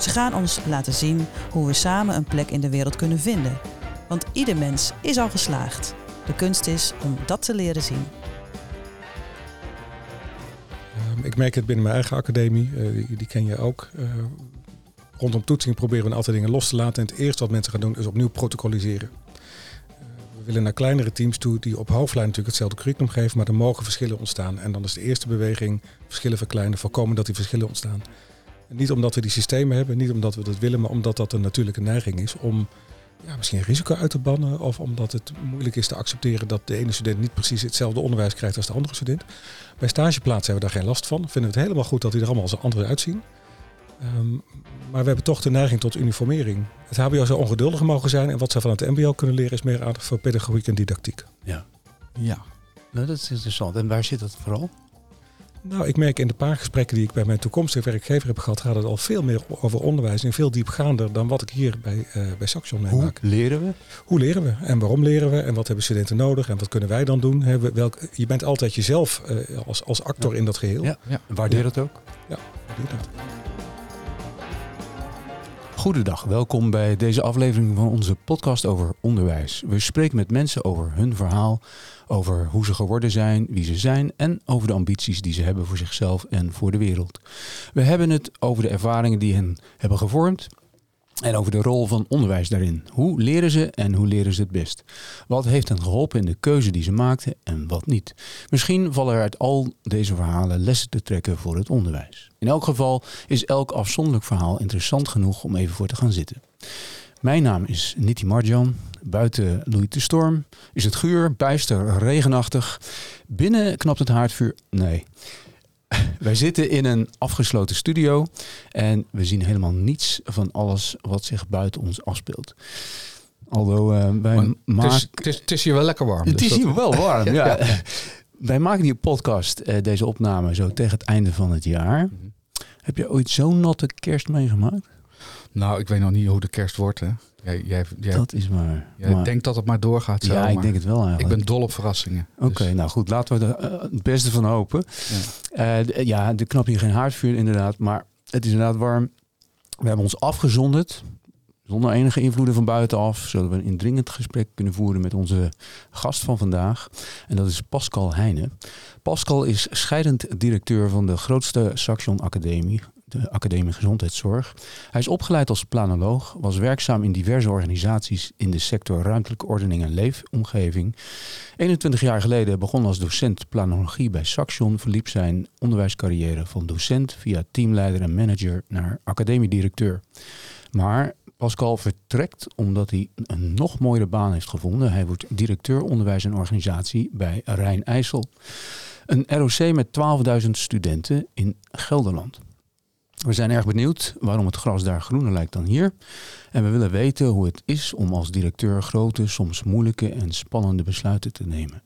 Ze gaan ons laten zien hoe we samen een plek in de wereld kunnen vinden. Want ieder mens is al geslaagd. De kunst is om dat te leren zien. Um, ik merk het binnen mijn eigen academie, uh, die, ken je ook. Uh, rondom toetsing proberen we altijd dingen los te laten. En het eerste wat mensen gaan doen is opnieuw protocoliseren. Uh, we willen naar kleinere teams toe die op hoofdlijn natuurlijk hetzelfde curriculum geven, maar er mogen verschillen ontstaan. En dan is de eerste beweging verschillen verkleinen, voorkomen dat die verschillen ontstaan. Niet omdat we die systemen hebben, niet omdat we dat willen, maar omdat dat een natuurlijke neiging is om ja, misschien risico uit te bannen. Of omdat het moeilijk is te accepteren dat de ene student niet precies hetzelfde onderwijs krijgt als de andere student. Bij stageplaatsen hebben we daar geen last van. Vinden we het helemaal goed dat die er allemaal als anders uitzien. Um, maar we hebben toch de neiging tot uniformering. Het HBO zou ongeduldiger mogen zijn. En wat ze van het MBO kunnen leren is meer aandacht voor pedagogiek en didactiek. Ja, ja. Nou, dat is interessant. En waar zit dat vooral? Nou, ik merk in de paar gesprekken die ik bij mijn toekomstige werkgever heb gehad, gaat het al veel meer over onderwijs en veel diepgaander dan wat ik hier bij, uh, bij Saxion meemaak. Hoe leren we? Hoe leren we en waarom leren we en wat hebben studenten nodig en wat kunnen wij dan doen? Welk, je bent altijd jezelf uh, als, als actor ja. in dat geheel. Ja, ja. waardeer het ook. Ja, waardeer dat. Goedendag, welkom bij deze aflevering van onze podcast over onderwijs. We spreken met mensen over hun verhaal, over hoe ze geworden zijn, wie ze zijn en over de ambities die ze hebben voor zichzelf en voor de wereld. We hebben het over de ervaringen die hen hebben gevormd en over de rol van onderwijs daarin. Hoe leren ze en hoe leren ze het best? Wat heeft hen geholpen in de keuze die ze maakten en wat niet? Misschien vallen er uit al deze verhalen lessen te trekken voor het onderwijs. In elk geval is elk afzonderlijk verhaal interessant genoeg om even voor te gaan zitten. Mijn naam is Niti Marjan. Buiten loeit de storm. Is het guur, bijster, regenachtig. Binnen knapt het haardvuur. Nee. Wij zitten in een afgesloten studio en we zien helemaal niets van alles wat zich buiten ons afspeelt. Alhoewel uh, wij maar maken... Het is, het hier wel lekker warm. Het dus is hier dat... wel warm, ja. ja. ja. Wij maken die podcast, uh, deze opname, zo tegen het einde van het jaar. Mm -hmm. Heb je ooit zo'n natte kerst meegemaakt? Nou, ik weet nog niet hoe de kerst wordt, hè. Jij, jij, jij, dat is waar. Jij maar, denkt dat het maar doorgaat. Zo, ja, ik maar denk het wel eigenlijk. Ik ben dol op verrassingen. Oké, okay, dus. nou goed, laten we er uh, het beste van hopen. Ja, uh, ja er knapt hier geen haardvuur inderdaad, maar het is inderdaad warm. We hebben ons afgezonderd, zonder enige invloeden van buitenaf, zodat we een indringend gesprek kunnen voeren met onze gast van vandaag. En dat is Pascal Heijnen. Pascal is scheidend directeur van de grootste Saxion Academie, de Academie Gezondheidszorg. Hij is opgeleid als planoloog, was werkzaam in diverse organisaties in de sector ruimtelijke ordening en leefomgeving. 21 jaar geleden begon als docent planologie bij Saxion, verliep zijn onderwijscarrière van docent via teamleider en manager naar academiedirecteur. Maar Pascal vertrekt omdat hij een nog mooiere baan heeft gevonden. Hij wordt directeur onderwijs en organisatie bij Rijn IJssel. Een ROC met 12.000 studenten in Gelderland. We zijn erg benieuwd waarom het gras daar groener lijkt dan hier. En we willen weten hoe het is om als directeur grote, soms moeilijke en spannende besluiten te nemen.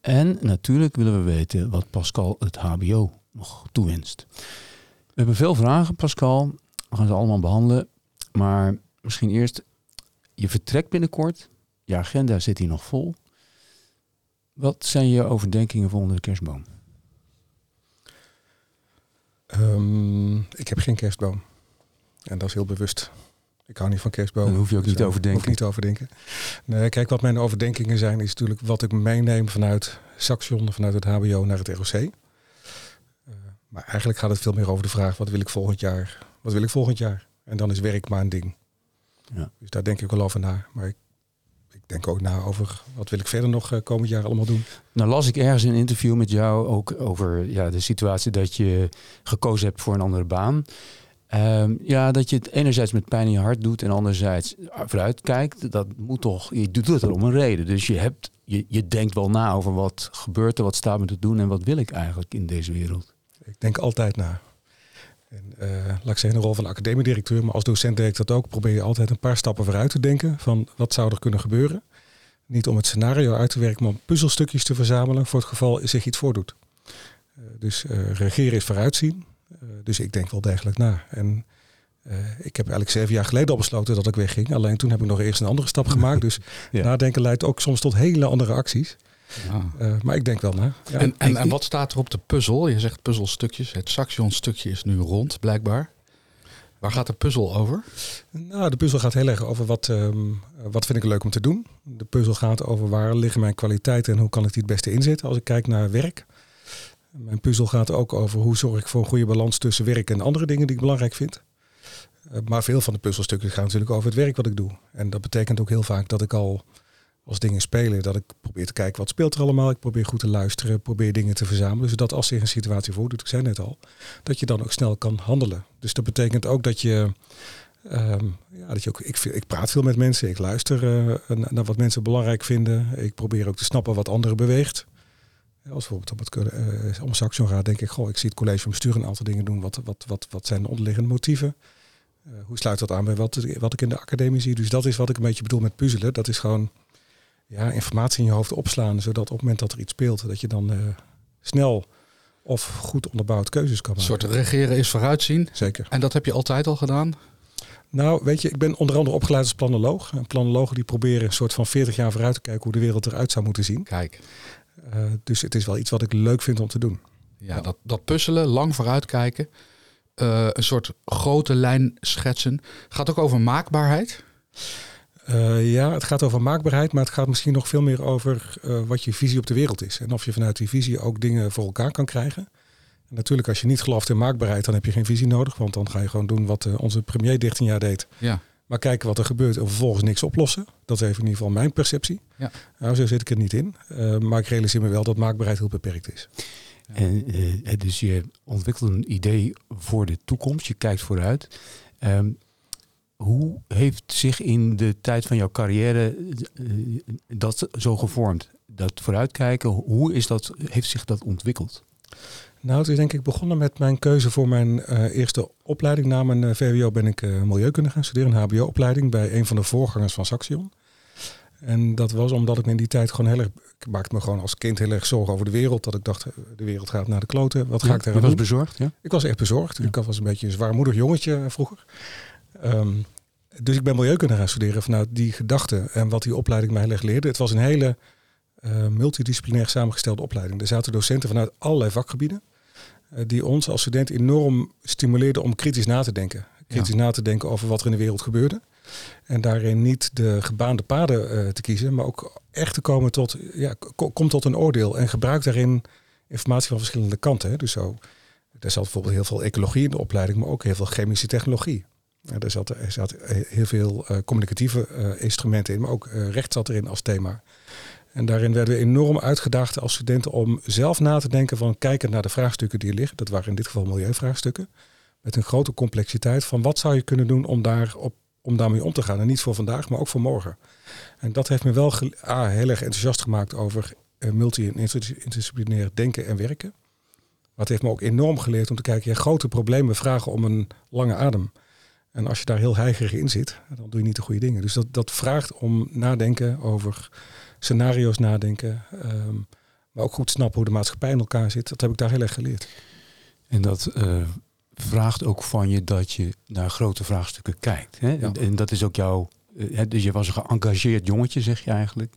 En natuurlijk willen we weten wat Pascal het HBO nog toewenst. We hebben veel vragen, Pascal. We gaan ze allemaal behandelen. Maar misschien eerst, je vertrekt binnenkort. Je agenda zit hier nog vol. Wat zijn je overdenkingen voor onder de kerstboom? Um, ik heb geen kerstboom. En dat is heel bewust. Ik hou niet van kerstbomen. Dan hoef je ook niet over denken. Niet overdenken. Nee, kijk, wat mijn overdenkingen zijn, is natuurlijk wat ik meeneem vanuit Saxion, vanuit het HBO naar het ROC. Uh, maar eigenlijk gaat het veel meer over de vraag: wat wil ik volgend jaar? Wat wil ik volgend jaar? En dan is werk maar een ding. Ja. Dus daar denk ik wel over na. Maar ik denk ook na over wat wil ik verder nog uh, komend jaar allemaal doen. Nou las ik ergens een interview met jou ook over ja, de situatie dat je gekozen hebt voor een andere baan. Um, ja, dat je het enerzijds met pijn in je hart doet en anderzijds vooruit kijkt. Dat moet toch, je doet het er om een reden. Dus je, hebt, je, je denkt wel na over wat gebeurt er, wat staat me te doen en wat wil ik eigenlijk in deze wereld. Ik denk altijd na. En uh, laat ik zeggen, de rol van de academiedirecteur, maar als docent werkt dat ook. Probeer je altijd een paar stappen vooruit te denken van wat zou er kunnen gebeuren. Niet om het scenario uit te werken, maar om puzzelstukjes te verzamelen voor het geval zich iets voordoet. Uh, dus uh, regeren is vooruitzien. dus ik denk wel degelijk na. En ik heb eigenlijk zeven jaar geleden al besloten dat ik wegging. Alleen toen heb ik nog eerst een andere stap gemaakt. Dus ja. nadenken leidt ook soms tot hele andere acties. Ja. maar ik denk wel na. Ja. En, en, en, wat staat er op de puzzel? Je zegt puzzelstukjes. Het Saxion-stukje is nu rond, blijkbaar. Waar gaat de puzzel over? Nou, de puzzel gaat heel erg over wat, um, wat vind ik leuk om te doen. De puzzel gaat over waar liggen mijn kwaliteiten en hoe kan ik die het beste inzetten als ik kijk naar werk. Mijn puzzel gaat ook over hoe zorg ik voor een goede balans tussen werk en andere dingen die ik belangrijk vind. Uh, maar veel van de puzzelstukjes gaan natuurlijk over het werk wat ik doe. En dat betekent ook heel vaak dat ik al als dingen spelen, dat ik probeer te kijken wat speelt er allemaal. Ik probeer goed te luisteren, probeer dingen te verzamelen. Zodat als zich een situatie voordoet, ik zei net al, dat je dan ook snel kan handelen. Dus dat betekent ook dat je, um, ja, dat je ook, ik, ik praat veel met mensen, ik luister uh, naar wat mensen belangrijk vinden. Ik probeer ook te snappen wat anderen beweegt. Als bijvoorbeeld op het, uh, om Saxion gaat, denk ik, goh, ik zie het college van bestuur een aantal dingen doen. Wat, wat, wat, wat zijn de onderliggende motieven? Uh, hoe sluit dat aan bij wat, wat ik in de academie zie? Dus dat is wat ik een beetje bedoel met puzzelen. Dat is gewoon ja, informatie in je hoofd opslaan, zodat op het moment dat er iets speelt, dat je dan uh, snel of goed onderbouwd keuzes kan maken. Een soort regeren is vooruitzien. Zeker. En dat heb je altijd al gedaan? Nou, weet je, ik ben onder andere opgeleid als planoloog. En planologen die proberen een soort van 40 jaar vooruit te kijken hoe de wereld eruit zou moeten zien. Kijk. Uh, dus het is wel iets wat ik leuk vind om te doen. Ja, ja. Dat, dat puzzelen, lang vooruit kijken. Uh, een soort grote lijn schetsen. Gaat ook over maakbaarheid? Uh, ja, het gaat over maakbaarheid, maar het gaat misschien nog veel meer over uh, wat je visie op de wereld is. En of je vanuit die visie ook dingen voor elkaar kan krijgen. En natuurlijk, als je niet gelooft in maakbaarheid, dan heb je geen visie nodig. Want dan ga je gewoon doen wat uh, onze premier 13 jaar deed. Ja. Maar kijken wat er gebeurt en vervolgens niks oplossen. Dat is even in ieder geval mijn perceptie. Ja. Nou, zo zit ik er niet in. maar ik realiseer me wel dat maakbaarheid heel beperkt is. En, dus je ontwikkelt een idee voor de toekomst. Je kijkt vooruit. Um, hoe heeft zich in de tijd van jouw carrière uh, dat zo gevormd? Dat vooruitkijken, hoe is dat, heeft zich dat ontwikkeld? Nou, het is denk ik begonnen met mijn keuze voor mijn uh, eerste opleiding. Na mijn uh, VWO ben ik milieukunde gaan studeren, een HBO-opleiding bij een van de voorgangers van Saxion. En dat was omdat ik in die tijd gewoon heel erg, ik maakte me gewoon als kind heel erg zorgen over de wereld. Dat ik dacht, de wereld gaat naar de kloten. Wat ga ja, ik daar Je was doen? bezorgd, ja? Ik was echt bezorgd. Ja. Ik was een beetje een zwaarmoedig jongetje vroeger. Um, dus ik ben milieukunde gaan studeren vanuit die gedachte en wat die opleiding mij heel erg leerde. Het was een hele uh, multidisciplinair samengestelde opleiding. Er zaten docenten vanuit allerlei vakgebieden uh, die ons als student enorm stimuleerden om kritisch na te denken. Kritisch ja. na te denken over wat er in de wereld gebeurde. En daarin niet de gebaande paden uh, te kiezen, maar ook echt te komen tot, ja, kom tot een oordeel en gebruik daarin informatie van verschillende kanten. Hè. Dus zo, er zat bijvoorbeeld heel veel ecologie in de opleiding, maar ook heel veel chemische technologie. Er, zat, er zat heel veel uh, communicatieve uh, instrumenten in, maar ook uh, recht zat erin als thema. En daarin werden we enorm uitgedaagd als studenten om zelf na te denken van kijken naar de vraagstukken die er liggen. Dat waren in dit geval milieuvraagstukken. Met een grote complexiteit van wat zou je kunnen doen om, daar op, om daarmee om te gaan. En niet voor vandaag, maar ook voor morgen. En dat heeft me wel heel erg enthousiast gemaakt over multi- en interdisciplinair denken en werken. Maar het heeft me ook enorm geleerd om te kijken, ja, grote problemen vragen om een lange adem. En als je daar heel heigerig in zit, dan doe je niet de goede dingen. Dus dat, dat vraagt om nadenken over scenario's nadenken. Um, maar ook goed snappen hoe de maatschappij in elkaar zit. Dat heb ik daar heel erg geleerd. En dat uh, vraagt ook van je dat je naar grote vraagstukken kijkt. Hè? Ja. En, en, dat is ook jouw... Uh, dus je was een geëngageerd jongetje, zeg je eigenlijk.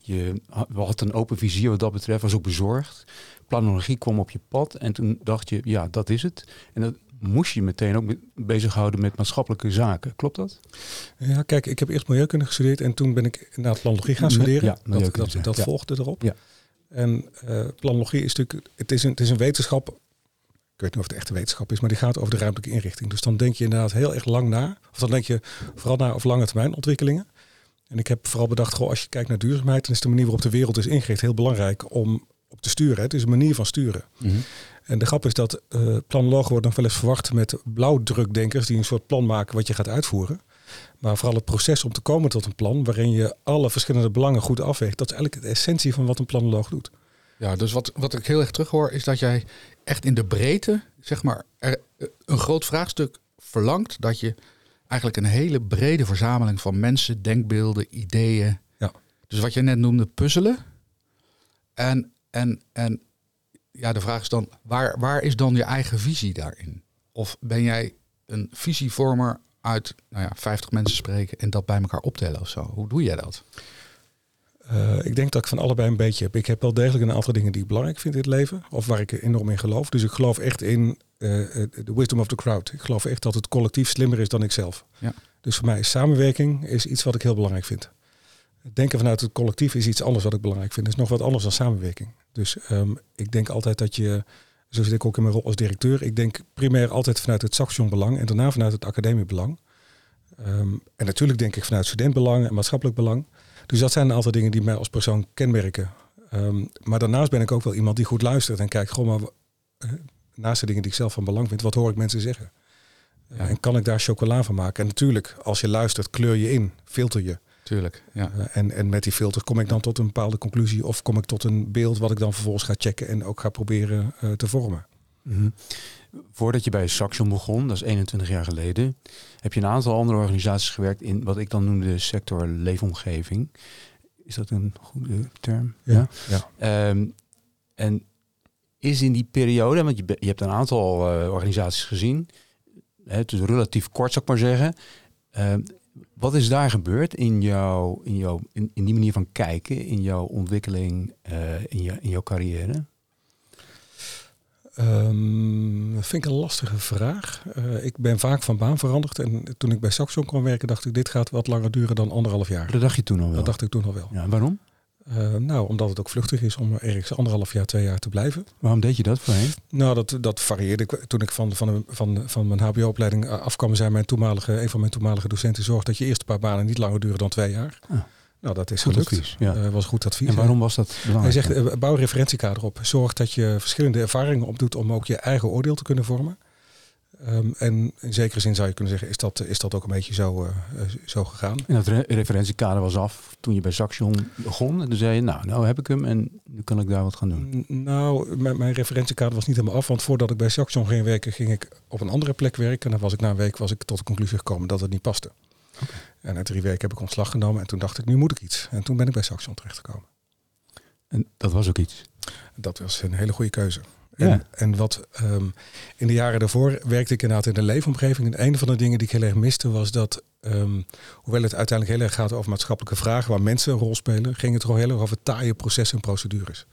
Je had een open vizier wat dat betreft, was ook bezorgd. Planologie kwam op je pad en toen dacht je, ja, dat is het. En dat, moest je meteen ook bezighouden met maatschappelijke zaken. Klopt dat? Ja, kijk, ik heb eerst milieukunde gestudeerd en toen ben ik naar planologie gaan studeren. Ja, dat dat, dat ja. volgde erop. Ja. En uh, planologie is natuurlijk, het is, een, het is een wetenschap, ik weet niet of het echt een wetenschap is, maar die gaat over de ruimtelijke inrichting. Dus dan denk je inderdaad heel erg lang na, of dan denk je vooral naar over lange termijn ontwikkelingen. En ik heb vooral bedacht, goh, als je kijkt naar duurzaamheid, dan is de manier waarop de wereld is ingericht heel belangrijk om op te sturen. Het is een manier van sturen. Mhm. Mm -hmm. En de grap is dat uh, planologen worden nog wel eens verwacht met blauwdrukdenkers die een soort plan maken wat je gaat uitvoeren. Maar vooral het proces om te komen tot een plan waarin je alle verschillende belangen goed afweegt. Dat is eigenlijk de essentie van wat een planoloog doet. Ja, dus wat, wat ik heel erg terug hoor is dat jij echt in de breedte zeg maar, er, een groot vraagstuk verlangt dat je eigenlijk een hele brede verzameling van mensen, denkbeelden, ideeën. Ja. Dus wat je net noemde, puzzelen. En, en, en ja, de vraag is dan, waar, waar is dan je eigen visie daarin? Of ben jij een visievormer uit nou ja, 50 mensen spreken en dat bij elkaar optellen of zo? Hoe doe jij dat? Uh, ik denk dat ik van allebei een beetje heb. Ik heb wel degelijk een aantal dingen die ik belangrijk vind in het leven. Of waar ik enorm in geloof. Dus ik geloof echt in de uh, wisdom of the crowd. Ik geloof echt dat het collectief slimmer is dan ikzelf. Ja. Dus voor mij is samenwerking is iets wat ik heel belangrijk vind. Denken vanuit het collectief is iets anders wat ik belangrijk vind. Het is nog wat anders dan samenwerking. Dus um, ik denk altijd dat je, zo zit ik ook in mijn rol als directeur, ik denk primair altijd vanuit het Saxion-belang en daarna vanuit het academiebelang. Um, en natuurlijk denk ik vanuit studentbelang en maatschappelijk belang. Dus dat zijn een aantal dingen die mij als persoon kenmerken. Um, maar daarnaast ben ik ook wel iemand die goed luistert en kijkt, gewoon maar uh, naast de dingen die ik zelf van belang vind, wat hoor ik mensen zeggen? Uh, ja. En kan ik daar chocola van maken? En natuurlijk, als je luistert, kleur je in, filter je. Tuurlijk, ja. Uh, en, en met die filter kom ik dan tot een bepaalde conclusie of kom ik tot een beeld wat ik dan vervolgens ga checken en ook ga proberen uh, te vormen. Mm -hmm. Voordat je bij Saxion begon, dat is 21 jaar geleden, heb je een aantal andere organisaties gewerkt in wat ik dan noemde sector leefomgeving. Is dat een goede term? Ja. ja. ja. Um, en is in die periode, want je, je hebt een aantal uh, organisaties gezien, het is relatief kort zou ik maar zeggen. Uh, wat is daar gebeurd in, jouw, in, jouw, in, in die manier van kijken, in jouw ontwikkeling, uh, in, je, in jouw carrière? Um, dat vind ik een lastige vraag. Uh, ik ben vaak van baan veranderd. En toen ik bij Saxon kwam werken, dacht ik, dit gaat wat langer duren dan anderhalf jaar. Dat dacht je toen al wel? Dat dacht ik toen al wel. Ja, waarom? Uh, nou, omdat het ook vluchtig is om ergens anderhalf jaar, twee jaar te blijven. Waarom deed je dat voorheen? Nou, dat, dat varieerde. Toen ik van, van, van, van mijn hbo-opleiding afkwam, zei mijn toenmalige, een van mijn toenmalige docenten, zorg dat je eerste paar banen niet langer duren dan twee jaar. Ah. Nou, dat is Goed gelukt. advies, ja. uh, was goed advies. En waarom was dat Hij belangrijk? zegt, uh, bouw een referentiekader op. Zorg dat je verschillende ervaringen opdoet om ook je eigen oordeel te kunnen vormen. Um, en in zekere zin zou je kunnen zeggen, is dat, is dat ook een beetje zo, uh, zo gegaan. En dat re referentiekader was af toen je bij Saxion begon. En toen zei je, nou, nou heb ik hem en nu kan ik daar wat gaan doen. Nou, mijn, mijn referentiekader was niet helemaal af. Want voordat ik bij Saxion ging werken, ging ik op een andere plek werken. En dan was ik na een week was ik tot de conclusie gekomen dat het niet paste. Okay. En na drie weken heb ik ontslag genomen. En toen dacht ik, nu moet ik iets. En toen ben ik bij Saxion terechtgekomen. En dat was ook iets? Dat was een hele goede keuze. En, Ja. en wat um, in de jaren daarvoor werkte ik inderdaad in de leefomgeving. En een van de dingen die ik heel erg miste was dat, um, hoewel het uiteindelijk heel erg gaat over maatschappelijke vragen waar mensen een rol spelen, ging het toch heel erg over taaie processen en procedures.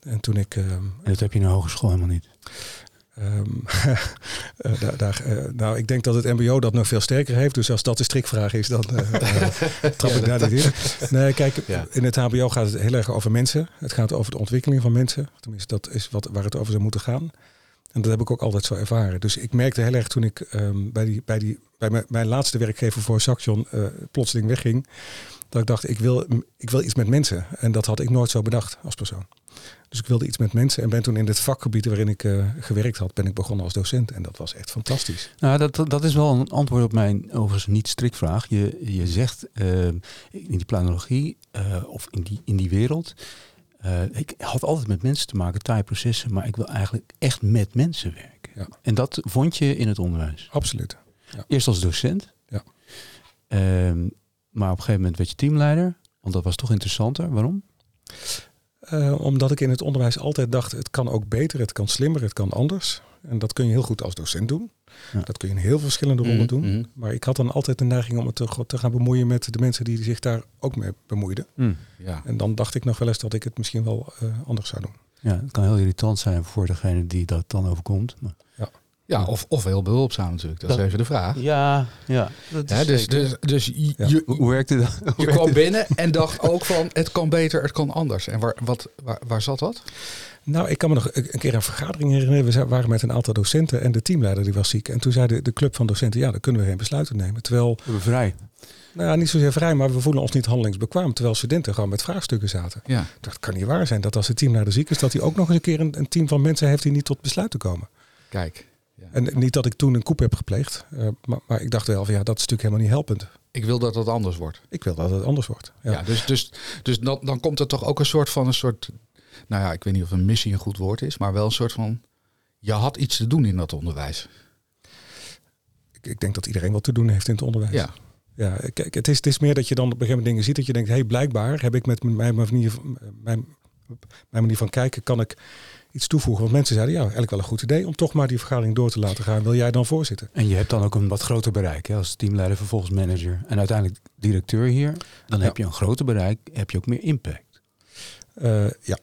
En toen ik. Um, En dat heb je in de hogeschool helemaal niet. Um, uh, daar, daar, uh, nou, ik denk dat het MBO dat nog veel sterker heeft. Dus als dat de strikvraag is, dan uh, trap ik daar niet in. Nee, kijk, Ja. in het HBO gaat het heel erg over mensen. Het gaat over de ontwikkeling van mensen. Tenminste, dat is wat, waar het over zou moeten gaan. En dat heb ik ook altijd zo ervaren. Dus ik merkte heel erg toen ik um, bij, die, bij, die, bij mijn, mijn laatste werkgever voor Saxion uh, plotseling wegging. Dat ik dacht, ik wil, ik wil iets met mensen. En dat had ik nooit zo bedacht als persoon. Dus ik wilde iets met mensen en ben toen in het vakgebied waarin ik uh, gewerkt had, ben ik begonnen als docent. En dat was echt fantastisch. Nou, dat, dat is wel een antwoord op mijn overigens niet strikvraag. Je, je zegt uh, in die planologie uh, of in die, in die wereld. Ik had altijd met mensen te maken, taaie processen, maar ik wil eigenlijk echt met mensen werken. Ja. En dat vond je in het onderwijs? Absoluut. Ja. Eerst als docent. Ja. Maar op een gegeven moment werd je teamleider, want dat was toch interessanter. Waarom? Uh, omdat ik in het onderwijs altijd dacht, het kan ook beter, het kan slimmer, het kan anders. En dat kun je heel goed als docent doen. Ja. Dat kun je in heel verschillende rollen Mhm, doen. mhm. Maar ik had dan altijd de neiging om het te, te gaan bemoeien met de mensen die zich daar ook mee bemoeiden. Mm. Ja. En dan dacht ik nog wel eens dat ik het misschien wel uh, anders zou doen. Ja, het kan heel irritant zijn voor degene die dat dan overkomt. Maar... Ja, of, of heel behulpzaam natuurlijk. Dat, Dat- is even de vraag. Ja, ja. Dat Hè, dus, dus, dus je, Ja. je, Hoe, werkte dat? Hoe je werkte kwam binnen en dacht ook van het kan beter, het kan anders. En waar, wat, waar, waar zat dat? Nou, ik kan me nog een keer een vergadering herinneren. We waren met een aantal docenten en de teamleider die was ziek. En toen zei de, de club van docenten, ja, dan kunnen we geen besluiten nemen. Terwijl, We hebben vrij. nou ja, niet zozeer vrij, maar we voelen ons niet handelingsbekwaam. Terwijl studenten gewoon met vraagstukken zaten. Ja. Ik dacht, het kan niet waar zijn dat als de teamleider ziek is, dat hij ook nog eens een keer een, een team van mensen heeft die niet tot besluiten komen. Kijk, En niet dat ik toen een koep heb gepleegd, uh, maar, maar, ik dacht wel van ja, dat is natuurlijk helemaal niet helpend. ik wil dat het anders wordt. Ik wil dat het anders wordt. Ja, Ja. dus, dus, dus dan, dan komt er toch ook een soort van een soort, nou ja, ik weet niet of een missie een goed woord is, maar wel een soort van je had iets te doen in dat onderwijs. Ik, ik denk dat iedereen wat te doen heeft in het onderwijs. Ja. Ja, kijk, het is, het is meer dat je dan op een gegeven moment dingen ziet dat je denkt, hé, hey, blijkbaar heb ik met mijn manier, mijn, mijn manier van kijken, kan ik iets toevoegen. Want mensen zeiden, ja, eigenlijk wel een goed idee om toch maar die vergadering door te laten gaan. Wil jij dan voorzitten? En je hebt dan ook een wat groter bereik hè, als teamleider, vervolgens manager en uiteindelijk directeur hier. Dan heb je een groter bereik, heb je ook meer impact. Uh, ja.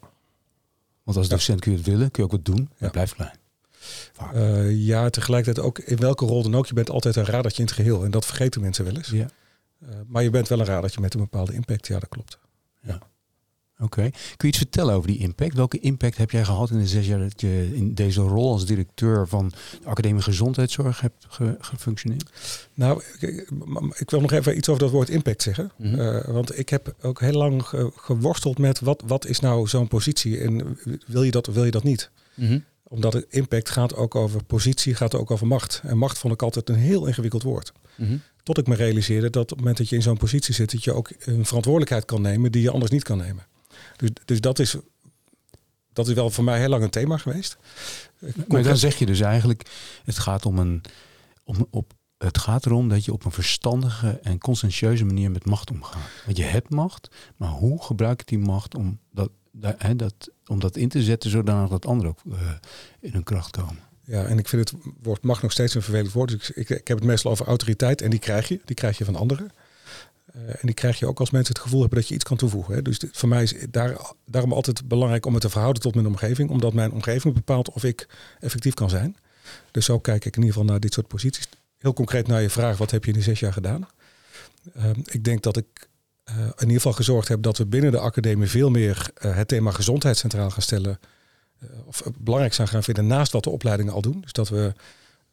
Want als docent kun je het willen, kun je ook wat doen, ja. blijft klein. Uh, ja, tegelijkertijd ook in welke rol dan ook. Je bent altijd een radertje in het geheel. En dat vergeten mensen wel eens. Ja. Uh, maar je bent wel een radertje met een bepaalde impact. Ja, dat klopt. Ja. Oké. Kun je iets vertellen over die impact? Welke impact heb jij gehad in de zes jaar dat je in deze rol als directeur van de Academie Gezondheidszorg hebt ge gefunctioneerd? Nou, ik, ik, wil nog even iets over dat woord impact zeggen. Mm -hmm. uh, want ik heb ook heel lang ge geworsteld met wat, wat is nou zo'n positie en wil je dat of wil je dat niet? Mm -hmm. Omdat het impact gaat ook over positie, gaat ook over macht. En macht vond ik altijd een heel ingewikkeld woord. Mm -hmm. Tot ik me realiseerde dat op het moment dat je in zo'n positie zit, dat je ook een verantwoordelijkheid kan nemen die je anders niet kan nemen. Dus, dus dat, is, dat is wel voor mij heel lang een thema geweest. Maar dan zeg je dus eigenlijk, het gaat om een. Om, op, het gaat erom dat je op een verstandige en conscientieuze manier met macht omgaat. Want je hebt macht, maar hoe gebruik je die macht om dat, dat, hè, dat, om dat in te zetten zodanig dat anderen ook uh, in hun kracht komen? Ja, en ik vind het woord macht nog steeds een vervelend woord. Dus ik, ik, ik heb het meestal over autoriteit en die krijg je. Die krijg je van anderen. Uh, en die krijg je ook als mensen het gevoel hebben dat je iets kan toevoegen. Hè. Dus voor mij is daar, daarom altijd belangrijk om het te verhouden tot mijn omgeving. Omdat mijn omgeving bepaalt of ik effectief kan zijn. Dus zo kijk ik in ieder geval naar dit soort posities. Heel concreet naar je vraag, wat heb je in die zes jaar gedaan? Uh, ik denk dat ik uh, in ieder geval gezorgd heb dat we binnen de academie veel meer uh, het thema gezondheid centraal gaan stellen. Of belangrijk zijn gaan vinden naast wat de opleidingen al doen. Dus dat we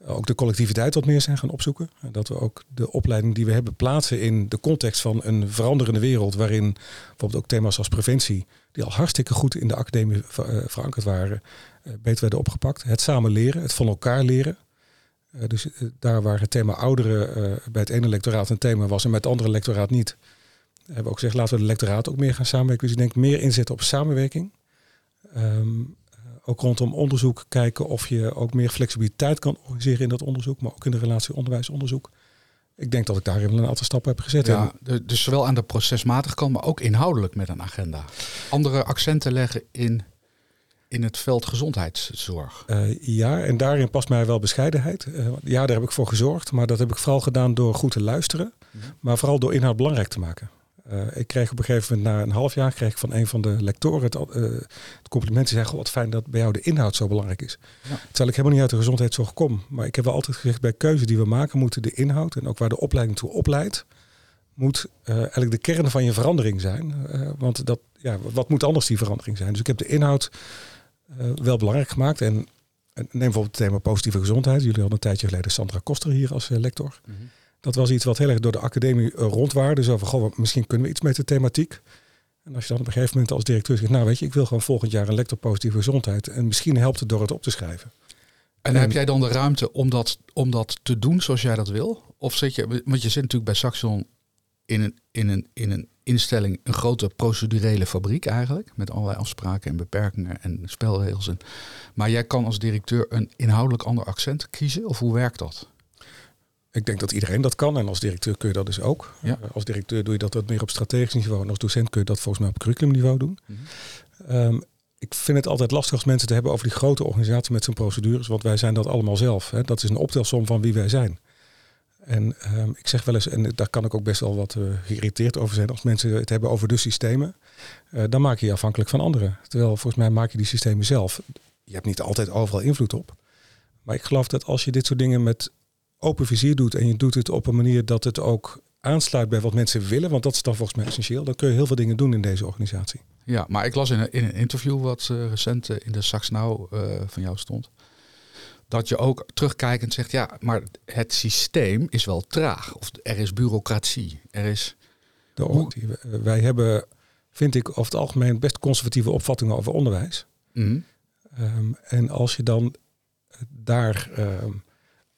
ook de collectiviteit wat meer zijn gaan opzoeken. En dat we ook de opleiding die we hebben plaatsen in de context van een veranderende wereld. Waarin bijvoorbeeld ook thema's als preventie, die al hartstikke goed in de academie ver, verankerd waren, beter werden opgepakt. Het samen leren, het van elkaar leren. Uh, dus daar waar het thema ouderen bij het ene lectoraat een thema was en met het andere lectoraat niet, hebben we ook gezegd laten we de lectoraat ook meer gaan samenwerken. Dus ik denk meer inzetten op samenwerking. Um, ook rondom onderzoek kijken of je ook meer flexibiliteit kan organiseren in dat onderzoek, maar ook in de relatie onderwijs-onderzoek. Ik denk dat ik daarin een aantal stappen heb gezet. Ja, dus zowel aan de procesmatige kant, maar ook inhoudelijk met een agenda. Andere accenten leggen in, in het veld gezondheidszorg. Uh, ja, en daarin past mij wel bescheidenheid. Uh, ja, daar heb ik voor gezorgd, maar dat heb ik vooral gedaan door goed te luisteren, Mhm. maar vooral door inhoud belangrijk te maken. Uh, ik kreeg op een gegeven moment, na een half jaar, kreeg ik van een van de lectoren het, uh, het compliment. Die zei, goh, wat fijn dat bij jou de inhoud zo belangrijk is. Ja. Terwijl ik helemaal niet uit de gezondheidszorg kom. Maar ik heb wel altijd gezegd, bij keuze die we maken, moeten de inhoud en ook waar de opleiding toe opleidt, moet uh, eigenlijk de kern van je verandering zijn. want dat, ja, wat moet anders die verandering zijn? Dus ik heb de inhoud wel belangrijk gemaakt. En, en neem bijvoorbeeld het thema positieve gezondheid. Jullie hadden een tijdje geleden Sandra Koster hier als lector. Mm -hmm. Dat was iets wat heel erg door de academie rondwaarde. Dus over, goh, misschien kunnen we iets met de thematiek. En als je dan op een gegeven moment als directeur zegt, nou weet je, ik wil gewoon volgend jaar een lector positieve gezondheid. En misschien helpt het door het op te schrijven. En, en heb jij dan de ruimte om dat, om dat te doen zoals jij dat wil? Of zit je, want je zit natuurlijk bij Saxion in een, in een, in een instelling, een grote procedurele fabriek eigenlijk. Met allerlei afspraken en beperkingen en spelregels. En, maar jij kan als directeur een inhoudelijk ander accent kiezen? Of hoe werkt dat? Ik denk dat iedereen dat kan en als directeur kun je dat dus ook. Ja. Uh, als directeur doe je dat wat meer op strategisch niveau en als docent kun je dat volgens mij op curriculumniveau doen. Mm -hmm. um, ik vind het altijd lastig als mensen te hebben over die grote organisatie met zijn procedures, want wij zijn dat allemaal zelf. Hè. Dat is een optelsom van wie wij zijn. En um, ik zeg wel eens, en daar kan ik ook best wel wat uh, geïrriteerd over zijn, als mensen het hebben over de systemen, uh, dan maak je je afhankelijk van anderen. Terwijl volgens mij maak je die systemen zelf. Je hebt niet altijd overal invloed op. Maar ik geloof dat als je dit soort dingen met open vizier doet en je doet het op een manier dat het ook aansluit bij wat mensen willen, want dat is dan volgens mij essentieel, dan kun je heel veel dingen doen in deze organisatie. Ja, maar ik las in een, in een interview wat uh, recent uh, in de Sax Now uh, van jou stond, dat je ook terugkijkend zegt, ja, maar het systeem is wel traag. Of er is bureaucratie. Er is... De, Hoe... Wij hebben, vind ik, over het algemeen best conservatieve opvattingen over onderwijs. Mm. Um, en als je dan daar um,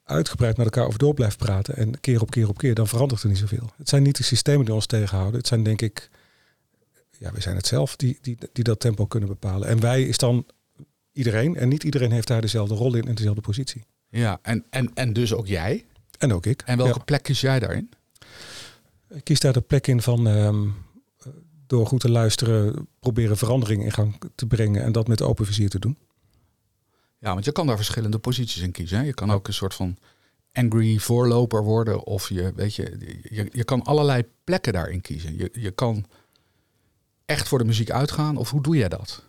uitgebreid met elkaar over door blijft praten en keer op keer op keer, dan verandert er niet zoveel. Het zijn niet de systemen die ons tegenhouden. Het zijn denk ik, ja, we zijn het zelf die, die, die dat tempo kunnen bepalen. En wij is dan iedereen. En niet iedereen heeft daar dezelfde rol in en dezelfde positie. Ja, en, en, en dus ook jij. En ook ik. En welke Ja. plek kies jij daarin? Ik kies daar de plek in van ehm, door goed te luisteren, proberen verandering in gang te brengen en dat met open vizier te doen. Ja, want je kan daar verschillende posities in kiezen. Hè? Je kan ook een soort van angry voorloper worden. Of je, weet je, je, je kan allerlei plekken daarin kiezen. Je, je kan echt voor de muziek uitgaan. Of hoe doe jij dat?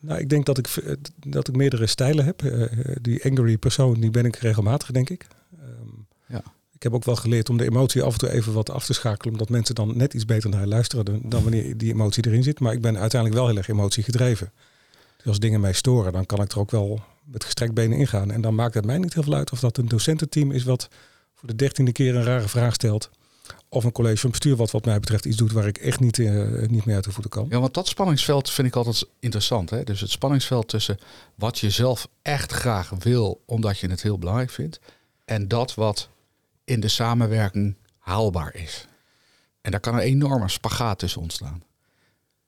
Nou, ik denk dat ik, v- dat ik meerdere stijlen heb. Eh, die angry persoon, die ben ik regelmatig, denk ik. Ehm, Ja. Ik heb ook wel geleerd om de emotie af en toe even wat af te schakelen, omdat mensen dan net iets beter naar luisteren dan, dan wanneer die emotie erin zit. Maar ik ben uiteindelijk wel heel erg emotiegedreven. Als dingen mij storen, dan kan ik er ook wel met gestrekt benen ingaan. En dan maakt het mij niet heel veel uit of dat een docententeam is wat voor de dertiende keer een rare vraag stelt. Of een college van bestuur wat wat mij betreft iets doet waar ik echt niet, eh, niet mee uit de voeten kan. Ja, want dat spanningsveld vind ik altijd interessant. Hè? Dus het spanningsveld tussen wat je zelf echt graag wil, omdat je het heel belangrijk vindt. En dat wat in de samenwerking haalbaar is. En daar kan een enorme spagaat tussen ontstaan.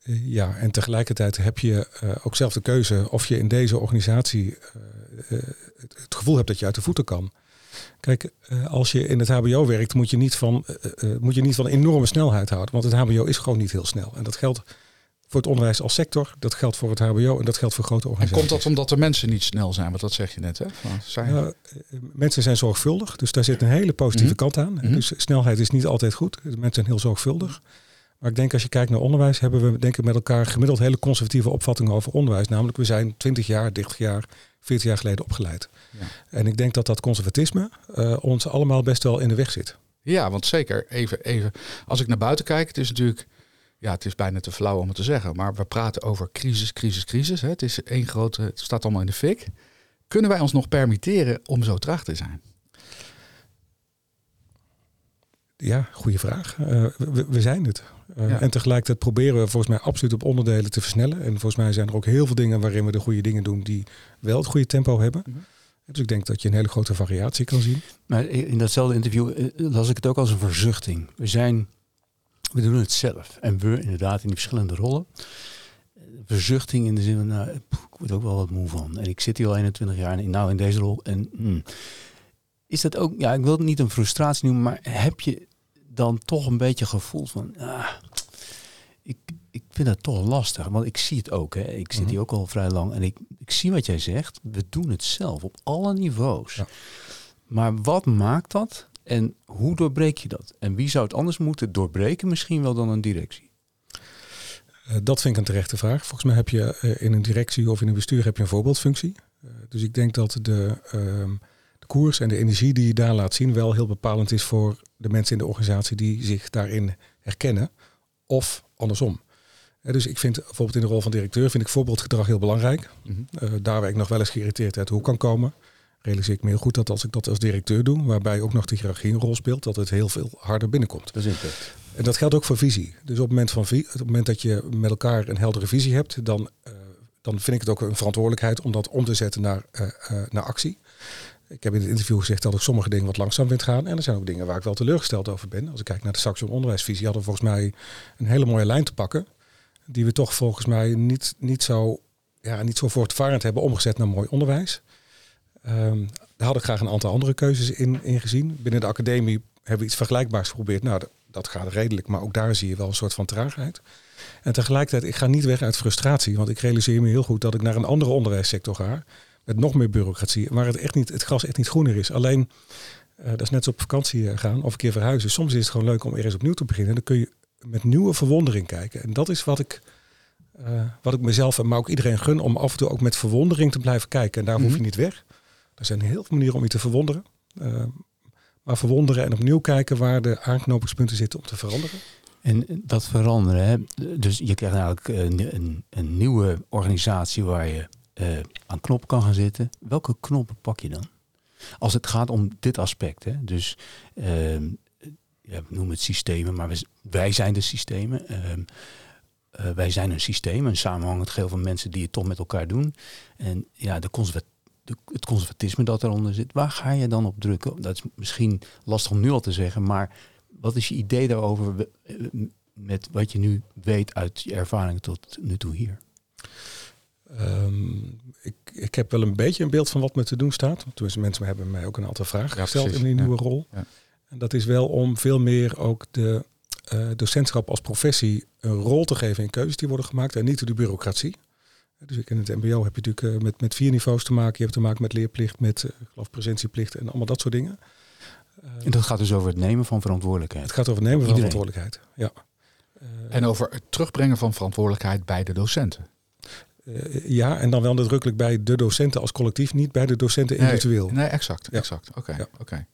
Eh, Ja, en tegelijkertijd heb je eh, ook zelf de keuze of je in deze organisatie eh, het, het gevoel hebt dat je uit de voeten kan. Kijk, als je in het HBO werkt, moet je, niet van, moet je niet van enorme snelheid houden. Want het HBO is gewoon niet heel snel. En dat geldt voor het onderwijs als sector, dat geldt voor het HBO en dat geldt voor grote En organisaties. komt dat omdat de mensen niet snel zijn? Want dat zeg je net, hè? Van, zijn... Eh, mensen zijn zorgvuldig, dus daar zit een hele positieve Mhm. kant aan. Mhm. Dus snelheid is niet altijd goed. Mensen zijn heel zorgvuldig. Maar ik denk als je kijkt naar onderwijs, hebben we denk ik met elkaar gemiddeld hele conservatieve opvattingen over onderwijs. Namelijk, we zijn 20 jaar, 30 jaar, 40 jaar geleden opgeleid. Ja. En ik denk dat dat conservatisme eh, ons allemaal best wel in de weg zit. Ja, want zeker. Even, even. Als ik naar buiten kijk, het is natuurlijk. Ja, het is bijna te flauw om het te zeggen. Maar we praten over crisis, crisis, crisis. Hè. Het is één grote. Het staat allemaal in de fik. Kunnen wij ons nog permitteren om zo traag te zijn? Ja, goede vraag. Eh, we, we zijn het. Eh, Ja. En tegelijkertijd proberen we volgens mij absoluut op onderdelen te versnellen. En volgens mij zijn er ook heel veel dingen waarin we de goede dingen doen die wel het goede tempo hebben. Mhm. Dus ik denk dat je een hele grote variatie kan zien. Maar in datzelfde interview eh, las ik het ook als een verzuchting. We zijn, we doen het zelf. En we inderdaad in die verschillende rollen. Verzuchting in de zin van, nou, ik word ook wel wat moe van. En ik zit hier al 21 jaar in, nou in deze rol. En hmm. is dat ook, ja, ik wil het niet een frustratie noemen, maar heb je dan toch een beetje gevoel van, ah, ik, ik vind het toch lastig. Want ik zie het ook, hè. ik zit Mhm. hier ook al vrij lang. En ik, ik zie wat jij zegt. We doen het zelf op alle niveaus. Ja. Maar wat maakt dat? En hoe doorbreek je dat? En wie zou het anders moeten doorbreken misschien wel dan een directie? Eh, dat vind ik een terechte vraag. Volgens mij heb je eh, in een directie of in een bestuur heb je een voorbeeldfunctie. Eh, dus ik denk dat de, ehm, de koers en de energie die je daar laat zien wel heel bepalend is voor de mensen in de organisatie die zich daarin herkennen. Of andersom. Eh, dus ik vind bijvoorbeeld in de rol van directeur vind ik voorbeeldgedrag heel belangrijk. Eh, daar waar ik nog wel eens geïrriteerd uit hoe kan komen. Realiseer ik me heel goed dat als ik dat als directeur doe, waarbij ook nog de hiërarchie een rol speelt, dat het heel veel harder binnenkomt. Dat is impact. En dat geldt ook voor visie. Dus op het moment, van op het moment dat je met elkaar een heldere visie hebt, dan, eh, dan vind ik het ook een verantwoordelijkheid om dat om te zetten naar, naar actie. Ik heb in het interview gezegd dat ik sommige dingen wat langzaam vind gaan. En er zijn ook dingen waar ik wel teleurgesteld over ben. Als ik kijk naar de Saxion onderwijsvisie, hadden we volgens mij een hele mooie lijn te pakken. Die we toch volgens mij niet, niet, zo, ja, niet zo voortvarend hebben omgezet naar mooi onderwijs. Ehm, daar had ik graag een aantal andere keuzes in, in gezien. Binnen de academie hebben we iets vergelijkbaars geprobeerd. Nou, dat, dat gaat redelijk, maar ook daar zie je wel een soort van traagheid. En tegelijkertijd, ik ga niet weg uit frustratie, want ik realiseer me heel goed dat ik naar een andere onderwijssector ga. Met nog meer bureaucratie, waar het, echt niet, het gras echt niet groener is. Alleen, eh, dat is net zo op vakantie eh, gaan of een keer verhuizen. Soms is het gewoon leuk om ergens opnieuw te beginnen. Dan kun je met nieuwe verwondering kijken. En dat is wat ik, eh, wat ik mezelf, en maar ook iedereen gun, om af en toe ook met verwondering te blijven kijken. En daar hoef je Mhm. niet weg. Er zijn heel veel manieren om je te verwonderen. Maar verwonderen en opnieuw kijken waar de aanknopingspunten zitten om te veranderen. En dat veranderen, hè? dus je krijgt eigenlijk een, een, een nieuwe organisatie waar je eh, aan knoppen kan gaan zitten. Welke knoppen pak je dan? Als het gaat om dit aspect, hè? dus ehm, noemen het systemen, maar wij zijn de systemen. Ehm, eh, wij zijn een systeem, een samenhangend geheel van mensen die het toch met elkaar doen. En ja, de het conservatisme dat eronder zit, waar ga je dan op drukken? Dat is misschien lastig om nu al te zeggen, maar wat is je idee daarover eh, met wat je nu weet uit je ervaringen tot nu toe hier? Ehm, ik, ik heb wel een beetje een beeld van wat me te doen staat. Tenminste, mensen hebben mij ook een aantal vragen Ja, gesteld precies. in die Ja. nieuwe rol. Ja. En dat is wel om veel meer ook de eh, docentschap als professie een rol te geven in keuzes die worden gemaakt en niet de bureaucratie. Dus ik in het MBO heb je natuurlijk eh, met, met vier niveaus te maken. Je hebt te maken met leerplicht, met ik geloof presentieplicht en allemaal dat soort dingen. Eh, En dat gaat dus over het nemen van verantwoordelijkheid. het gaat over nemen van Iedereen. verantwoordelijkheid. Ja. En over het terugbrengen van verantwoordelijkheid bij de docenten. Eh, ja, en dan wel nadrukkelijk bij de docenten als collectief, niet bij de docenten individueel. Nee, exact. Ja. exact. Oké, Ja. oké.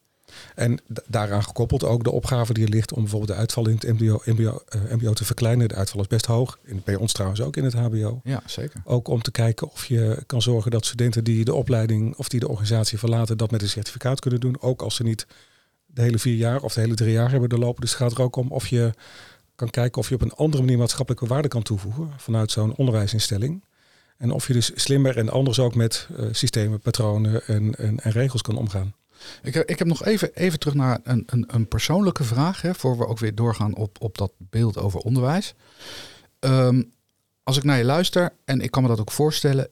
En daaraan gekoppeld ook de opgave die er ligt om bijvoorbeeld de uitval in het MBO, MBO, eh, MBO te verkleinen. De uitval is best hoog. In, bij ons trouwens ook in het HBO. Ja, zeker. Ook om te kijken of je kan zorgen dat studenten die de opleiding of die de organisatie verlaten, dat met een certificaat kunnen doen. Ook als ze niet de hele vier jaar of de hele drie jaar hebben doorlopen. Dus het gaat er ook om of je kan kijken of je op een andere manier maatschappelijke waarde kan toevoegen vanuit zo'n onderwijsinstelling. En of je dus slimmer en anders ook met eh, systemen, patronen en, en, en regels kan omgaan. Ik heb, ik heb nog even, even terug naar een, een, een persoonlijke vraag, hè, voor we ook weer doorgaan op, op dat beeld over onderwijs. Ehm, als ik naar je luister, en ik kan me dat ook voorstellen,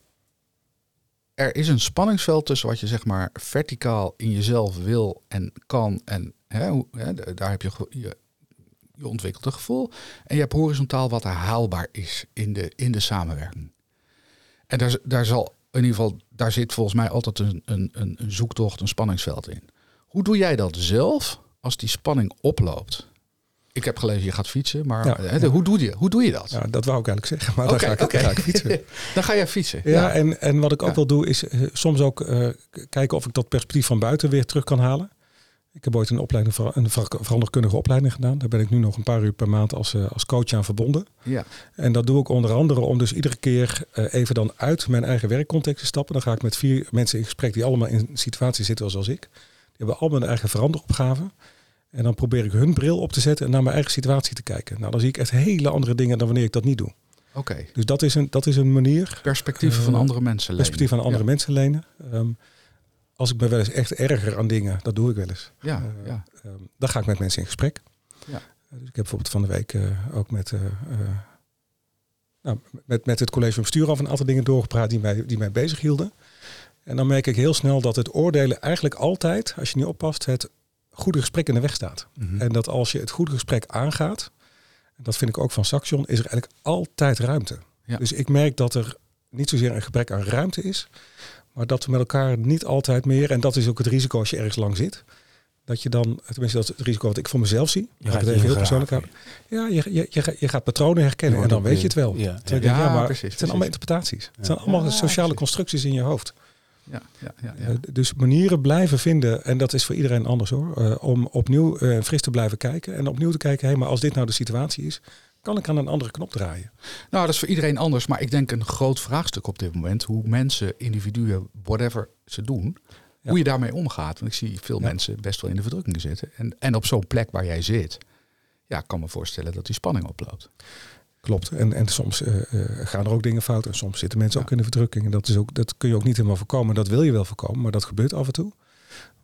er is een spanningsveld tussen wat je zeg maar verticaal in jezelf wil en kan, en hè, hoe, hè, daar heb je, je je ontwikkelt gevoel, en je hebt horizontaal wat er haalbaar is in de, in de samenwerking. En daar, zal in ieder geval, daar zit volgens mij altijd een, een, een, zoektocht, een spanningsveld in. Hoe doe jij dat zelf als die spanning oploopt? Ik heb gelezen, je gaat fietsen, maar Ja, hè, ja. hoe, doe je, hoe doe je dat? Ja, dat wou ik eigenlijk zeggen, maar dan ga ik, dan ga ik fietsen. Dan ga jij fietsen. Ja, en, en wat ik ook Ja. wel doe is eh, soms ook eh, kijken of ik dat perspectief van buiten weer terug kan halen. Ik heb ooit een, opleiding, een ver- veranderkundige opleiding gedaan. Daar ben ik nu nog een paar uur per maand als, eh, als coach aan verbonden. ja. En dat doe ik onder andere om dus iedere keer eh, even dan uit mijn eigen werkcontext te stappen. Dan ga ik met vier mensen in gesprek die allemaal in een situatie zitten zoals ik. Die hebben allemaal een eigen veranderopgave. En dan probeer ik hun bril op te zetten en naar mijn eigen situatie te kijken. Nou, dan zie ik echt hele andere dingen dan wanneer ik dat niet doe. Oké. Dus dat is een, dat is een manier Perspectieven van Eh, andere mensen. lenen. perspectief aan andere ja. mensen lenen. Ehm, als ik me wel eens echt erger aan dingen, dat doe ik wel eens. Ja, Eh, ja. ehm, dan ga ik met mensen in gesprek. Ja. Eh, dus ik heb bijvoorbeeld van de week eh, ook met, nou, met, met het college van bestuur al een aantal dingen doorgepraat die mij, die mij bezig hielden. En dan merk ik heel snel dat het oordelen eigenlijk altijd, als je niet oppast, het goede gesprek in de weg staat. Mhm. En dat als je het goede gesprek aangaat, en dat vind ik ook van Saxion, is er eigenlijk altijd ruimte. Ja. Dus ik merk dat er niet zozeer een gebrek aan ruimte is, maar dat we met elkaar niet altijd meer, en dat is ook het risico als je ergens lang zit, dat je dan, tenminste dat is het risico wat ik voor mezelf zie, Je gaat ik het je even heel persoonlijk houden. Ja, je, je, je, ga- je gaat patronen herkennen en dan weet je het wel. Ja, maar precies, het zijn allemaal interpretaties. Het zijn allemaal Ja, sociale precies. constructies in je hoofd. Ja, ja, ja, ja. Eh, dus manieren blijven vinden, en dat is voor iedereen anders hoor, eh, om opnieuw eh, fris te blijven kijken en opnieuw te kijken, hé, maar als dit nou de situatie is, kan ik aan een andere knop draaien. Nou, dat is voor iedereen anders. Maar ik denk een groot vraagstuk op dit moment. Hoe mensen, individuen, whatever ze doen. Ja. Hoe je daarmee omgaat. Want ik zie veel Ja. mensen best wel in de verdrukkingen zitten. En, en op zo'n plek waar jij zit. Ja, ik kan me voorstellen dat die spanning oploopt. Klopt. En, en soms eh, eh, gaan er ook dingen fout. En soms zitten mensen Ja. ook in de verdrukking. En dat, is ook, dat kun je ook niet helemaal voorkomen. Dat wil je wel voorkomen, maar dat gebeurt af en toe.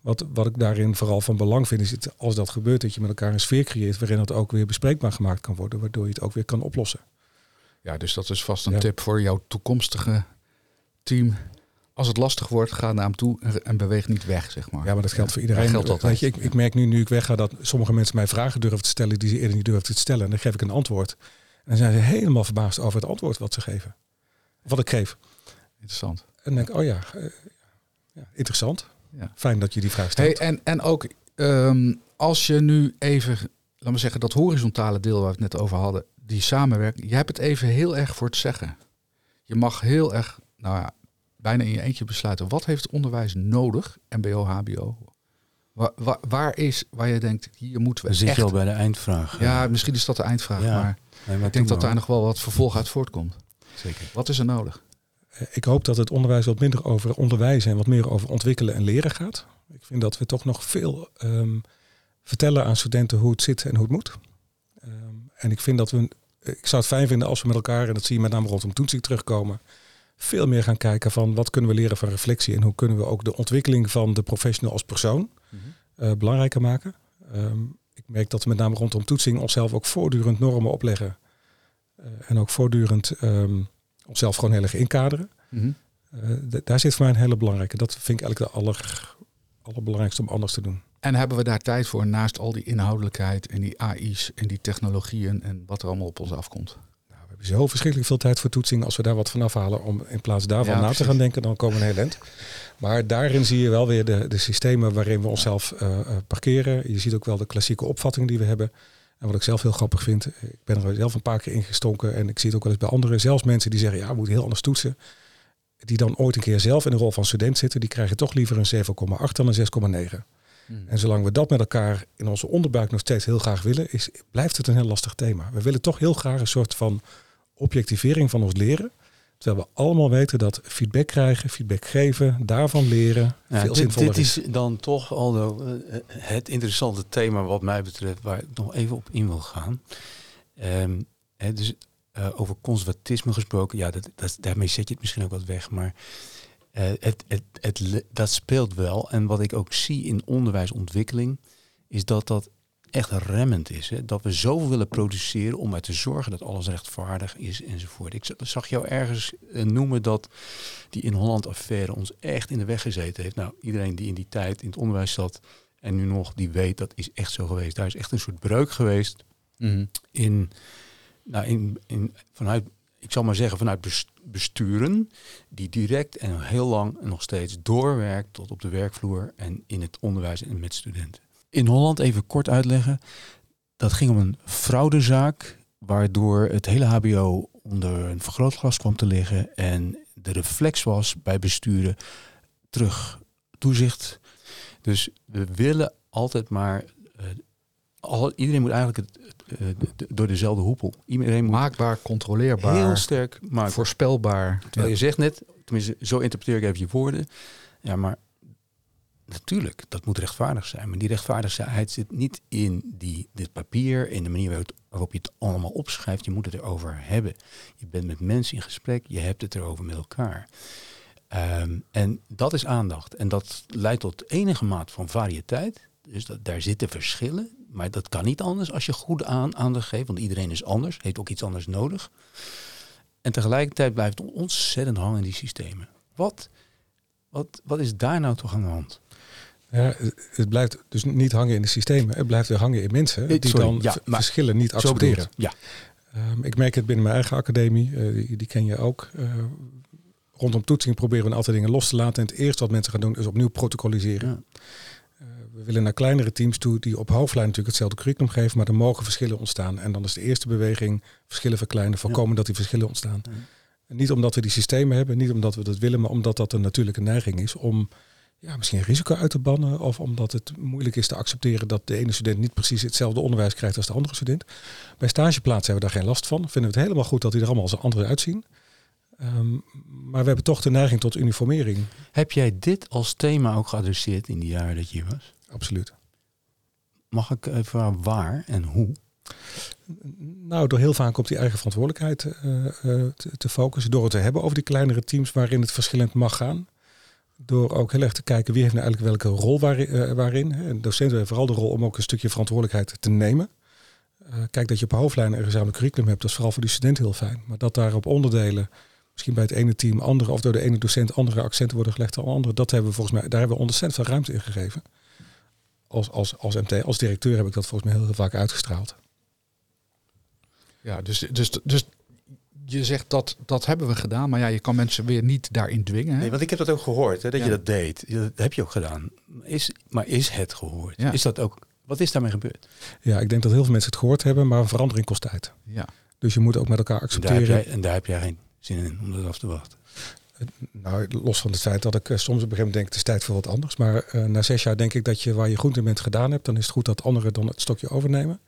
Wat, wat ik daarin vooral van belang vind, is het, als dat gebeurt, dat je met elkaar een sfeer creëert waarin het ook weer bespreekbaar gemaakt kan worden, waardoor je het ook weer kan oplossen. Ja, dus dat is vast een Ja. tip voor jouw toekomstige team. Als het lastig wordt, ga naar hem toe en, beweeg niet weg, zeg maar. Ja, maar dat geldt voor iedereen. Dat geldt altijd. Weet je, ik, ik merk nu, nu ik wegga, dat sommige mensen mij vragen durven te stellen die ze eerder niet durfden te stellen. En dan geef ik een antwoord. En dan zijn ze helemaal verbaasd over het antwoord wat ze geven. Of wat ik geef. Interessant. En dan denk ik, oh ja, eh, ja interessant. Ja. Fijn dat je die vraag Hey, stelt. en, en ook ehm, als je nu even, laat me zeggen, dat horizontale deel waar we het net over hadden, die samenwerking, je hebt het even heel erg voor het zeggen. Je mag heel erg, nou ja, bijna in je eentje besluiten, wat heeft het onderwijs nodig, MBO, HBO? Waar, waar, waar is, waar je denkt, hier moeten we Dan zit echt... je al bij de eindvraag. Ja, misschien is dat de eindvraag, Ja, maar Nee, maar ik denk dat daar nog wel wat vervolg uit voortkomt. Zeker. Wat is er nodig? Eh, Ik hoop dat het onderwijs wat minder over onderwijzen en wat meer over ontwikkelen en leren gaat. Ik vind dat we toch nog veel ehm, vertellen aan studenten hoe het zit en hoe het moet. Ehm, en ik vind dat we, ik zou het fijn vinden als we met elkaar, en dat zie je met name rondom toetsing terugkomen, veel meer gaan kijken van wat kunnen we leren van reflectie en hoe kunnen we ook de ontwikkeling van de professional als persoon eh, belangrijker maken. Ehm, ik merk dat we met name rondom toetsing onszelf ook voortdurend normen opleggen. Eh, en ook voortdurend onszelf gewoon heel erg inkaderen. Mhm. Eh, daar zit voor mij een hele belangrijke. Dat vind ik eigenlijk de aller, allerbelangrijkste om anders te doen. En hebben we daar tijd voor naast al die inhoudelijkheid en die AI's en die technologieën en wat er allemaal op ons afkomt? Nou, we hebben zo verschrikkelijk veel tijd voor toetsing. Als we daar wat van afhalen om in plaats daarvan Ja, na precies. te gaan denken, dan komen we een heel eind. Maar daarin zie je wel weer de, de systemen waarin we onszelf eh, eh, parkeren. Je ziet ook wel de klassieke opvattingen die we hebben. En wat ik zelf heel grappig vind, ik ben er zelf een paar keer ingestonken en ik zie het ook wel eens bij anderen, zelfs mensen die zeggen, ja, we moeten heel anders toetsen. Die dan ooit een keer zelf in de rol van student zitten, die krijgen toch liever een 7,8 dan een 6,9. En zolang we dat met elkaar in onze onderbuik nog steeds heel graag willen, is, blijft het een heel lastig thema. We willen toch heel graag een soort van objectivering van ons leren. Terwijl we allemaal weten dat feedback krijgen, feedback geven, daarvan leren Ja, veel dit, dit is. dan toch, Aldo, eh, het interessante thema wat mij betreft, waar ik nog even op in wil gaan. Ehm, dus eh, over conservatisme gesproken, ja, dat, dat, daarmee zet je het misschien ook wat weg, maar eh, het, het, dat speelt wel. En wat ik ook zie in onderwijsontwikkeling, is dat dat echt remmend is. Hè? Dat we zoveel willen produceren om er te zorgen dat alles rechtvaardig is enzovoort. Ik za- zag jou ergens eh, noemen dat die in Holland affaire ons echt in de weg gezeten heeft. Nou, iedereen die in die tijd in het onderwijs zat en nu nog, die weet dat is echt zo geweest. Daar is echt een soort breuk geweest Mhm. in, nou, in, in, vanuit, ik zal maar zeggen, vanuit bes- besturen, die direct en heel lang en nog steeds doorwerkt tot op de werkvloer en in het onderwijs en met studenten. In Holland even kort uitleggen. Dat ging om een fraudezaak, waardoor het hele HBO onder een vergrootglas kwam te liggen en de reflex was bij besturen terug toezicht. Dus we willen altijd maar eh, al, iedereen moet eigenlijk het, de- door dezelfde hoepel. Iedereen moet Maakbaar, controleerbaar, heel sterk maken. voorspelbaar. Terwijl je zegt net, tenminste zo interpreteer ik even je woorden. Ja, maar natuurlijk, dat moet rechtvaardig zijn. Maar die rechtvaardigheid zit niet in die, dit papier, in de manier waarop, je het allemaal opschrijft. Je moet het erover hebben. Je bent met mensen in gesprek, je hebt het erover met elkaar. Ehm, en dat is aandacht. En dat leidt tot enige maat van variëteit. Dus dat, daar zitten verschillen. Maar dat kan niet anders als je goed aan, aandacht geeft. Want iedereen is anders, heeft ook iets anders nodig. En tegelijkertijd blijft het ontzettend hangen in die systemen. Wat, wat, wat is daar nou toch aan de hand? Ja, het blijft dus niet hangen in de systemen. Het blijft weer hangen in mensen Eh, die sorry, dan ja, verschillen niet accepteren. Ja, Ehm, ik merk het binnen mijn eigen academie, eh, die, die ken je ook. Eh, rondom toetsing proberen we een aantal dingen los te laten. En het eerste wat mensen gaan doen is opnieuw protocoliseren. ja. We willen naar kleinere teams toe die op hoofdlijn natuurlijk hetzelfde curriculum geven, maar er mogen verschillen ontstaan. En dan is de eerste beweging verschillen verkleinen, voorkomen dat die verschillen ontstaan. Niet omdat we die systemen hebben, niet omdat we dat willen, maar omdat dat een natuurlijke neiging is om ja, misschien risico uit te bannen. Of omdat het moeilijk is te accepteren dat de ene student niet precies hetzelfde onderwijs krijgt als de andere student. Bij stageplaatsen hebben we daar geen last van. Vinden we het helemaal goed dat die er allemaal als andere uitzien. Ehm, maar we hebben toch de neiging tot uniformering. Heb jij dit als thema ook geadresseerd in die jaren dat je hier was? Absoluut. Mag ik even vragen waar en hoe? Nou, door heel vaak op die eigen verantwoordelijkheid eh, eh, te, focussen. Door het te hebben over die kleinere teams waarin het verschillend mag gaan. Door ook heel erg te kijken wie heeft nou eigenlijk welke rol waarin. eh, waarin. Een docent heeft vooral de rol om ook een stukje verantwoordelijkheid te nemen. Eh, kijk dat je op hoofdlijn een gezamenlijk curriculum hebt. Dat is vooral voor die student heel fijn. Maar dat daar op onderdelen, misschien bij het ene team andere, of door de ene docent andere accenten worden gelegd dan andere. Dat hebben we volgens mij, daar hebben we ontzettend veel ruimte in gegeven. Als, als, als MT, als directeur heb ik dat volgens mij heel, heel vaak uitgestraald. Ja, dus, dus, dus je zegt dat dat hebben we gedaan, maar ja, je kan mensen weer niet daarin dwingen. Hè? Nee, want ik heb dat ook gehoord, hè, dat Ja. je dat deed. Dat heb je ook gedaan. Is, maar is het gehoord? Ja. Is dat ook, wat is daarmee gebeurd? Ja, ik denk dat heel veel mensen het gehoord hebben, maar een verandering kost tijd. Ja. Dus je moet ook met elkaar En daar, heb accepteren. jij, en daar heb jij geen zin in om dat af te wachten. Nou, los van het feit dat ik eh, soms op een gegeven moment denk, het is tijd voor wat anders. Maar eh, na zes jaar denk ik dat je waar je goed in bent gedaan hebt, dan is het goed dat anderen dan het stokje overnemen.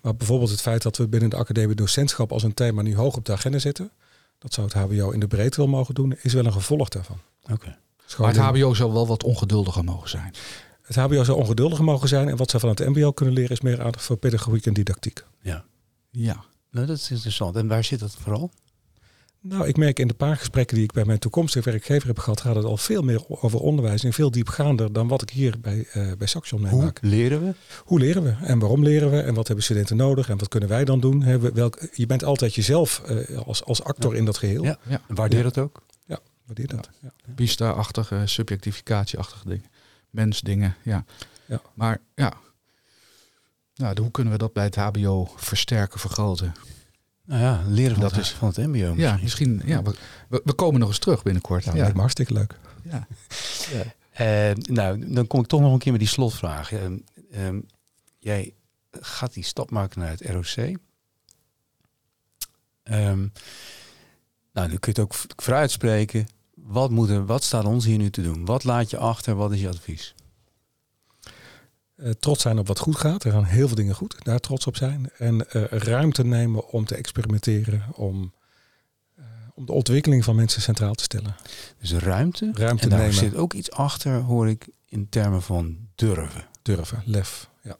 Maar bijvoorbeeld het feit dat we binnen de academie docentschap als een thema nu hoog op de agenda zitten, dat zou het HBO in de breedte wel mogen doen, is wel een gevolg daarvan. Oké. Maar het HBO zou wel wat ongeduldiger mogen zijn. het HBO zou ongeduldiger mogen zijn en wat ze van het MBO kunnen leren is meer aandacht voor pedagogiek en didactiek. Ja. Ja. Nou, dat is interessant. En waar zit dat vooral? Nou, ik merk in de paar gesprekken die ik bij mijn toekomstige werkgever heb gehad, gaat het al veel meer over onderwijs en veel diepgaander dan wat ik hier bij, uh, bij Saxion Hoe meemaak. leren we? Hoe leren we en waarom leren we en wat hebben studenten nodig en wat kunnen wij dan doen? He, welk, je bent altijd jezelf uh, als, als actor Ja. in dat geheel. Ja. Ja. Waardeer dat ook? Waardeer dat? Ja. Bista-achtige, subjectificatieachtige dingen. Mensdingen, ja. Ja. Maar ja, nou, hoe kunnen we dat bij het HBO versterken, vergroten? Nou ja, leren van, Dat het, is- van het mbo misschien. Ja, misschien. Ja, we, komen nog eens terug binnenkort. Nou, ja. lijkt me hartstikke leuk. Ja. Eh, nou, dan kom ik toch nog een keer met die slotvraag. Ehm, ehm, jij gaat die stap maken naar het ROC. Ehm, nou, dan kun je het ook v- vooruit spreken. Wat, moet er, wat staat ons hier nu te doen? Wat laat je achter? Wat is je advies? Eh, trots zijn op wat goed gaat. Er gaan heel veel dingen goed. Daar trots op zijn. En eh, ruimte nemen om te experimenteren. Om, eh, om de ontwikkeling van mensen centraal te stellen. Dus ruimte. Ruimte en daar nemen. zit ook iets achter, hoor ik, in termen van durven. Durven. Lef. Ja,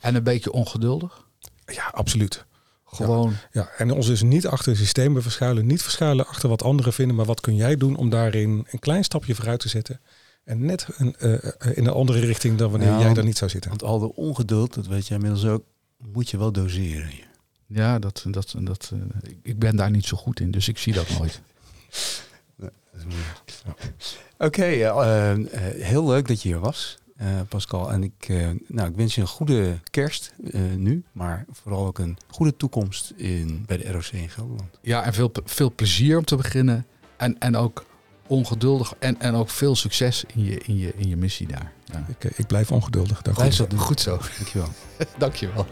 En een beetje ongeduldig. ja absoluut. Gewoon, Ja, en ons dus niet achter systemen verschuilen. Niet verschuilen achter wat anderen vinden. Maar wat kun jij doen om daarin een klein stapje vooruit te zetten. En net een, eh, eh, in een andere richting dan wanneer Ja, jij daar niet zou zitten. Want al de ongeduld, dat weet je inmiddels ook, moet je wel doseren. ja, dat, dat, dat, eh, ik ben daar niet zo goed in, dus ik zie dat nooit. Oké, heel leuk dat je hier was, eh, Pascal. En ik, eh, nou, ik wens je een goede kerst eh, nu, maar vooral ook een goede toekomst in, bij de ROC in Gelderland. Ja, en veel, veel plezier om te beginnen. En, en ook ongeduldig. En, en ook veel succes in je, in je, in je missie daar. Ja. Ik, eh, ik blijf ongeduldig. Dank Blijf dat doen. Goed zo. Dankjewel. Dankjewel.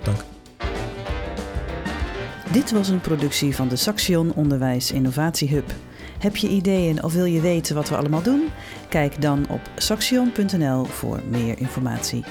Dit was een productie van de Saxion Onderwijs Innovatie Hub. Heb je ideeën of wil je weten wat we allemaal doen? Kijk dan op saxion.nl voor meer informatie.